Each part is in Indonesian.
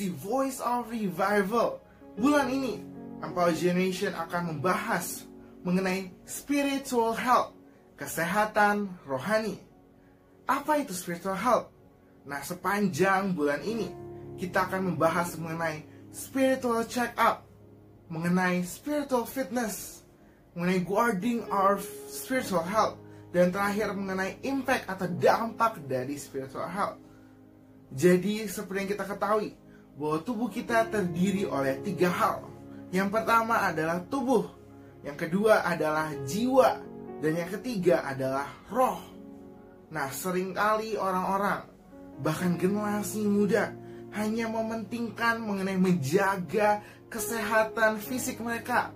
Edisi Voice of Revival bulan ini Empower Generation akan membahas mengenai spiritual health, kesehatan rohani. Apa itu spiritual health? Nah, sepanjang bulan ini kita akan membahas mengenai spiritual check up, mengenai spiritual fitness, mengenai guarding our spiritual health, dan terakhir mengenai impact atau dampak dari spiritual health. Jadi seperti yang kita ketahui bahwa tubuh kita terdiri oleh tiga hal. Yang pertama adalah tubuh, yang kedua adalah jiwa, dan yang ketiga adalah roh. Nah, sering kali orang-orang, bahkan generasi muda, hanya mementingkan mengenai menjaga kesehatan fisik mereka,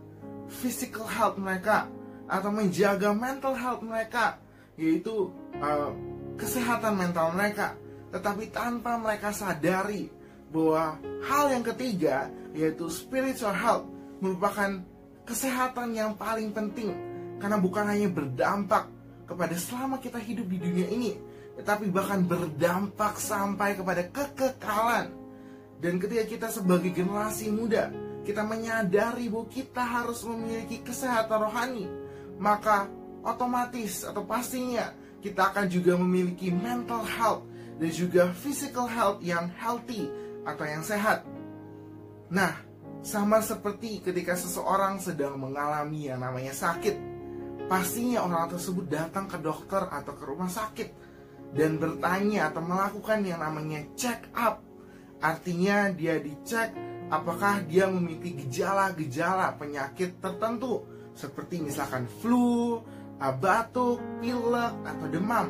physical health mereka, atau menjaga mental health mereka, yaitu uh, kesehatan mental mereka tetapi tanpa mereka sadari bahwa hal yang ketiga yaitu spiritual health merupakan kesehatan yang paling penting. Karena bukan hanya berdampak kepada selama kita hidup di dunia ini tetapi bahkan berdampak sampai kepada kekekalan. Dan ketika kita sebagai generasi muda kita menyadari bahwa kita harus memiliki kesehatan rohani maka otomatis atau pastinya kita akan juga memiliki mental health dan juga physical health yang healthy atau yang sehat. Nah, sama seperti ketika seseorang sedang mengalami yang namanya sakit, pastinya orang tersebut datang ke dokter atau ke rumah sakit dan bertanya atau melakukan yang namanya check up. Artinya dia dicek apakah dia memiliki gejala-gejala penyakit tertentu seperti misalkan flu, batuk, pilek, atau demam.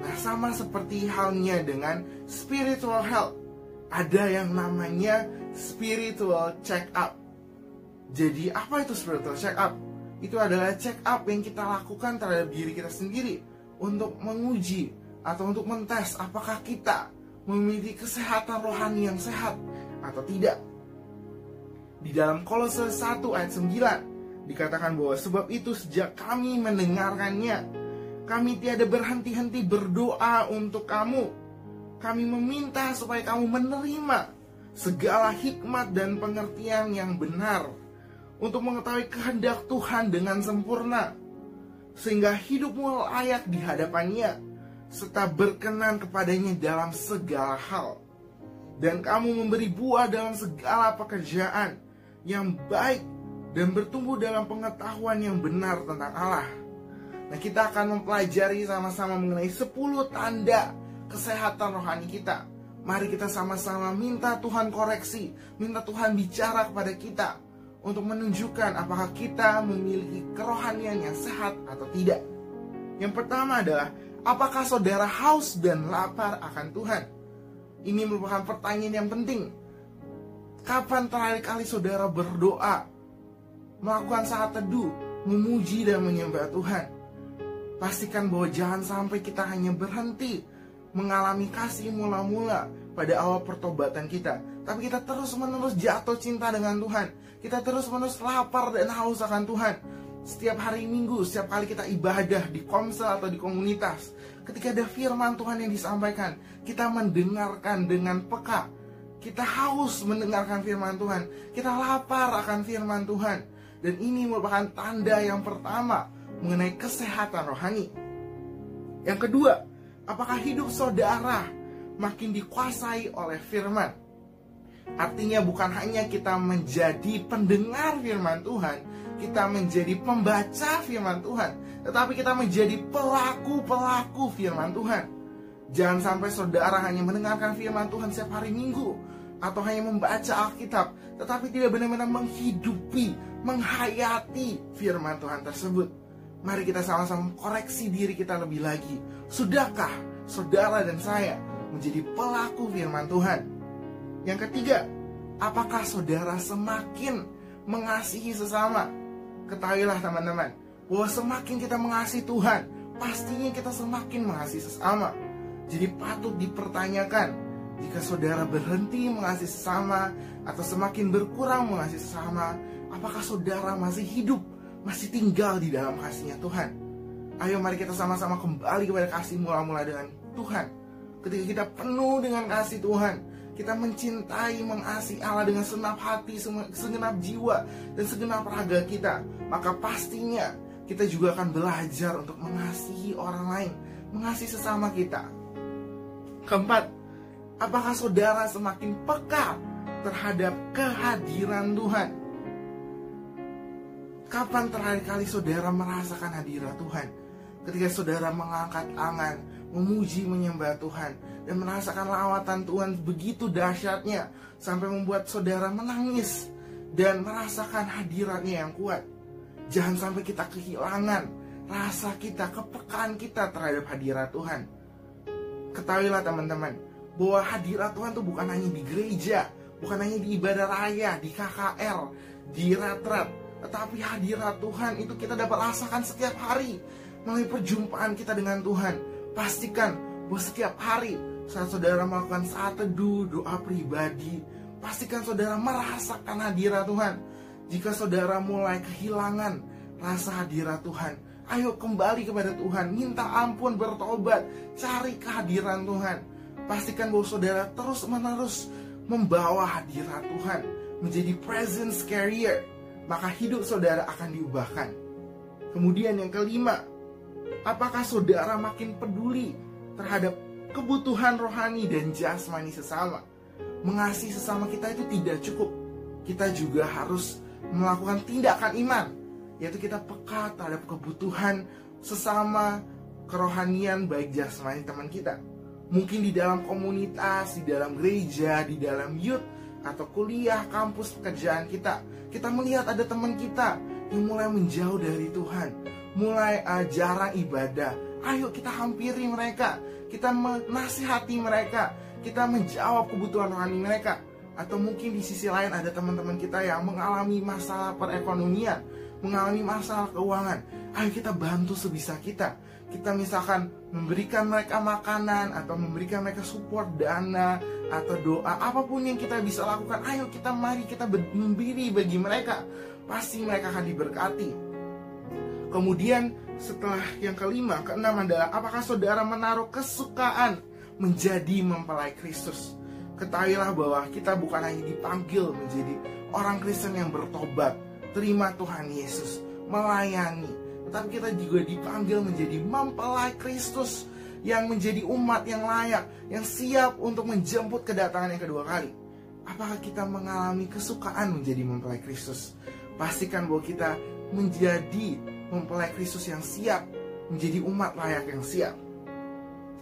Nah, sama seperti halnya dengan spiritual health. Ada yang namanya spiritual check up. Jadi, apa itu spiritual check up? Itu adalah check up yang kita lakukan terhadap diri kita sendiri untuk menguji atau untuk mentes apakah kita memiliki kesehatan rohani yang sehat atau tidak. Di dalam Kolose 1 ayat 9 dikatakan bahwa sebab itu sejak kami mendengarkannya kami tiada berhenti-henti berdoa untuk kamu. Kami meminta supaya kamu menerima segala hikmat dan pengertian yang benar untuk mengetahui kehendak Tuhan dengan sempurna sehingga hidupmu layak di hadapannya serta berkenan kepadanya dalam segala hal. Dan kamu memberi buah dalam segala pekerjaan yang baik dan bertumbuh dalam pengetahuan yang benar tentang Allah. Nah kita akan mempelajari sama-sama mengenai 10 tanda kesehatan rohani kita. Mari kita sama-sama minta Tuhan koreksi Minta Tuhan bicara kepada kita Untuk menunjukkan apakah kita memiliki kerohanian yang sehat atau tidak. Yang pertama adalah Apakah saudara haus dan lapar akan Tuhan? Ini merupakan pertanyaan yang penting. Kapan terakhir kali saudara berdoa Melakukan saat teduh Memuji dan menyembah Tuhan? Pastikan bahwa jangan sampai kita hanya berhenti mengalami kasih mula-mula pada awal pertobatan kita. Tapi kita terus-menerus jatuh cinta dengan Tuhan. Kita terus-menerus lapar dan haus akan Tuhan. Setiap hari minggu, setiap kali kita ibadah di komsel atau di komunitas. Ketika ada firman Tuhan yang disampaikan, kita mendengarkan dengan peka. Kita haus mendengarkan firman Tuhan. Kita lapar akan firman Tuhan. Dan ini merupakan tanda yang pertama mengenai kesehatan rohani. Yang kedua, apakah hidup saudara makin dikuasai oleh firman? Artinya bukan hanya kita menjadi pendengar firman Tuhan, kita menjadi pembaca firman Tuhan, tetapi kita menjadi pelaku-pelaku firman Tuhan. Jangan sampai saudara hanya mendengarkan firman Tuhan setiap hari Minggu atau hanya membaca Alkitab, tetapi tidak benar-benar menghidupi, menghayati firman Tuhan tersebut. Mari kita sama-sama koreksi diri kita lebih lagi. Sudahkah saudara dan saya menjadi pelaku firman Tuhan? Yang ketiga, apakah saudara semakin mengasihi sesama? Ketahuilah teman-teman, bahwa semakin kita mengasihi Tuhan, pastinya kita semakin mengasihi sesama. Jadi patut dipertanyakan, jika saudara berhenti mengasihi sesama atau semakin berkurang mengasihi sesama, apakah saudara masih hidup masih tinggal di dalam kasihnya Tuhan. Ayo mari kita sama-sama kembali kepada kasih mula-mula dengan Tuhan. ketika kita penuh dengan kasih Tuhan, kita mencintai, mengasihi Allah dengan senap hati, segenap jiwa, dan segenap raga kita, maka pastinya kita juga akan belajar untuk mengasihi orang lain, mengasihi sesama kita. Keempat, apakah saudara semakin peka terhadap kehadiran Tuhan? Kapan terakhir kali saudara merasakan hadirat Tuhan? Ketika saudara mengangkat tangan, memuji menyembah Tuhan, dan merasakan lawatan Tuhan begitu dahsyatnya sampai membuat saudara menangis dan merasakan hadiratnya yang kuat. Jangan sampai kita kehilangan rasa kita, kepekaan kita terhadap hadirat Tuhan. Ketahuilah teman-teman, bahwa hadirat Tuhan itu bukan hanya di gereja, bukan hanya di ibadah raya, di KKR, di retret, tetapi hadirat Tuhan itu kita dapat rasakan setiap hari melalui perjumpaan kita dengan Tuhan. Pastikan bahwa setiap hari saat saudara melakukan saat teduh, doa pribadi, pastikan saudara merasakan hadirat Tuhan. Jika saudara mulai kehilangan rasa hadirat Tuhan, ayo kembali kepada Tuhan, minta ampun, bertobat, cari kehadiran Tuhan. Pastikan bahwa saudara terus-menerus membawa hadirat Tuhan menjadi presence carrier, maka hidup saudara akan diubahkan. Kemudian yang kelima, apakah saudara makin peduli terhadap kebutuhan rohani dan jasmani sesama? Mengasihi sesama kita itu tidak cukup. Kita juga harus melakukan tindakan iman yaitu kita peka terhadap kebutuhan sesama kerohanian baik jasmani teman kita mungkin di dalam komunitas di dalam gereja di dalam youth atau kuliah kampus pekerjaan kita. Kita melihat ada teman kita yang mulai menjauh dari Tuhan mulai uh, jarang ibadah. Ayo kita hampiri mereka kita menasihati mereka kita menjawab kebutuhan rohani mereka. Atau mungkin di sisi lain ada teman-teman kita yang mengalami masalah perekonomian, mengalami masalah keuangan. Ayo kita bantu sebisa kita. Kita misalkan memberikan mereka makanan atau memberikan mereka support dana atau doa apa pun yang kita bisa lakukan. Ayo kita mari kita memberi bagi mereka. Pasti mereka akan diberkati. Kemudian setelah yang kelima, keenam adalah apakah saudara menaruh kesukaan menjadi mempelai Kristus? Ketahuilah bahwa kita bukan hanya dipanggil menjadi orang Kristen yang bertobat, terima Tuhan Yesus, melayani, tetapi kita juga dipanggil menjadi mempelai Kristus yang menjadi umat yang layak, yang siap untuk menjemput kedatangan yang kedua kali. Apakah kita mengalami kesukaan menjadi mempelai Kristus? Pastikan bahwa kita menjadi mempelai Kristus yang siap, menjadi umat layak yang siap.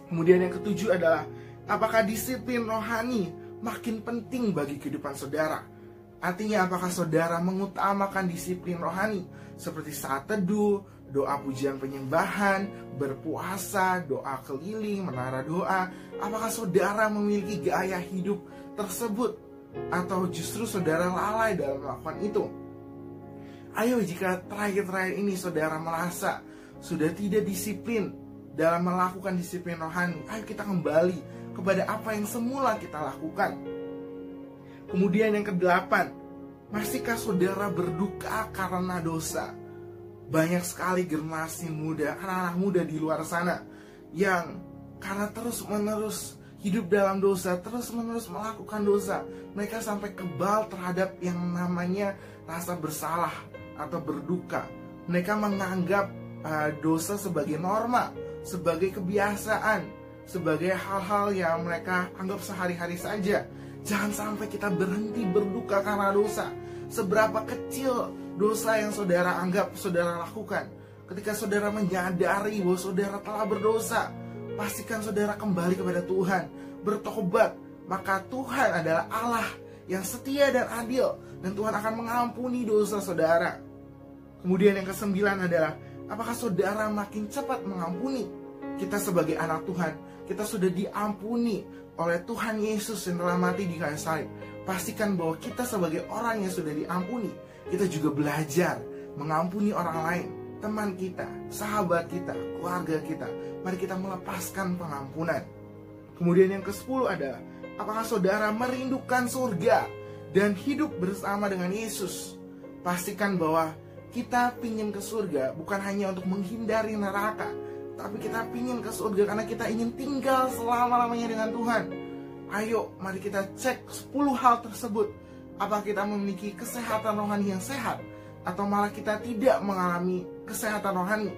Kemudian yang ketujuh adalah Apakah disiplin rohani makin penting bagi kehidupan saudara? Artinya apakah saudara mengutamakan disiplin rohani seperti saat teduh, doa pujian penyembahan, berpuasa, doa keliling, menara doa? Apakah saudara memiliki gaya hidup tersebut atau justru saudara lalai dalam melakukan itu? Ayo jika terakhir-terakhir ini saudara merasa sudah tidak disiplin dalam melakukan disiplin rohani, ayo kita kembali kepada apa yang semula kita lakukan. Kemudian yang kedelapan, masihkah saudara berduka karena dosa? Banyak sekali generasi muda, anak-anak muda di luar sana yang karena terus-menerus hidup dalam dosa, terus-menerus melakukan dosa, mereka sampai kebal terhadap yang namanya rasa bersalah atau berduka. Mereka menganggap uh, dosa sebagai norma, sebagai kebiasaan, sebagai hal-hal yang mereka anggap sehari-hari saja. Jangan sampai kita berhenti berduka karena dosa. Seberapa kecil dosa yang saudara anggap saudara lakukan. Ketika saudara menyadari bahwa saudara telah berdosa, pastikan saudara kembali kepada Tuhan, bertobat. Maka Tuhan adalah Allah yang setia dan adil dan Tuhan akan mengampuni dosa saudara. Kemudian yang kesembilan adalah apakah saudara makin cepat mengampuni? Kita sebagai anak Tuhan kita sudah diampuni oleh Tuhan Yesus yang telah mati di kayu salib. Pastikan bahwa kita sebagai orang yang sudah diampuni, kita juga belajar mengampuni orang lain, teman kita, sahabat kita, keluarga kita. Mari kita melepaskan pengampunan. Kemudian yang ke-10 adalah apakah saudara merindukan surga dan hidup bersama dengan Yesus? Pastikan bahwa kita pingin ke surga bukan hanya untuk menghindari neraka, tapi kita pingin ke surga karena kita ingin tinggal selama-lamanya dengan Tuhan. Ayo, mari kita cek 10 hal tersebut. Apa kita memiliki kesehatan rohani yang sehat atau malah kita tidak mengalami kesehatan rohani?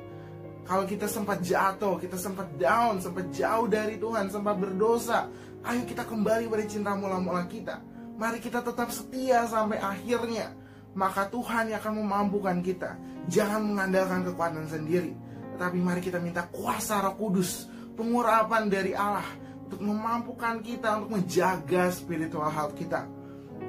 Kalau kita sempat jatuh, kita sempat down, sempat jauh dari Tuhan, sempat berdosa, ayo kita kembali pada cinta mula-mula kita. Mari kita tetap setia sampai akhirnya. Maka Tuhan yang akan memampukan kita. Jangan mengandalkan kekuatan sendiri. Tetapi mari kita minta kuasa roh kudus. Pengurapan dari Allah. Untuk memampukan kita untuk menjaga spiritual health kita.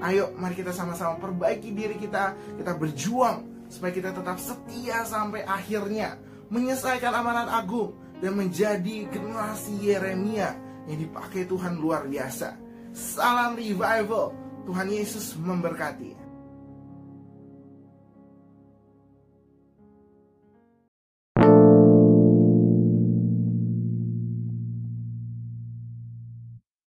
Ayo mari kita sama-sama perbaiki diri kita. Kita berjuang. Supaya kita tetap setia sampai akhirnya. Menyelesaikan amanat agung. Dan menjadi generasi Yeremia yang dipakai Tuhan luar biasa. Salam revival. Tuhan Yesus memberkati.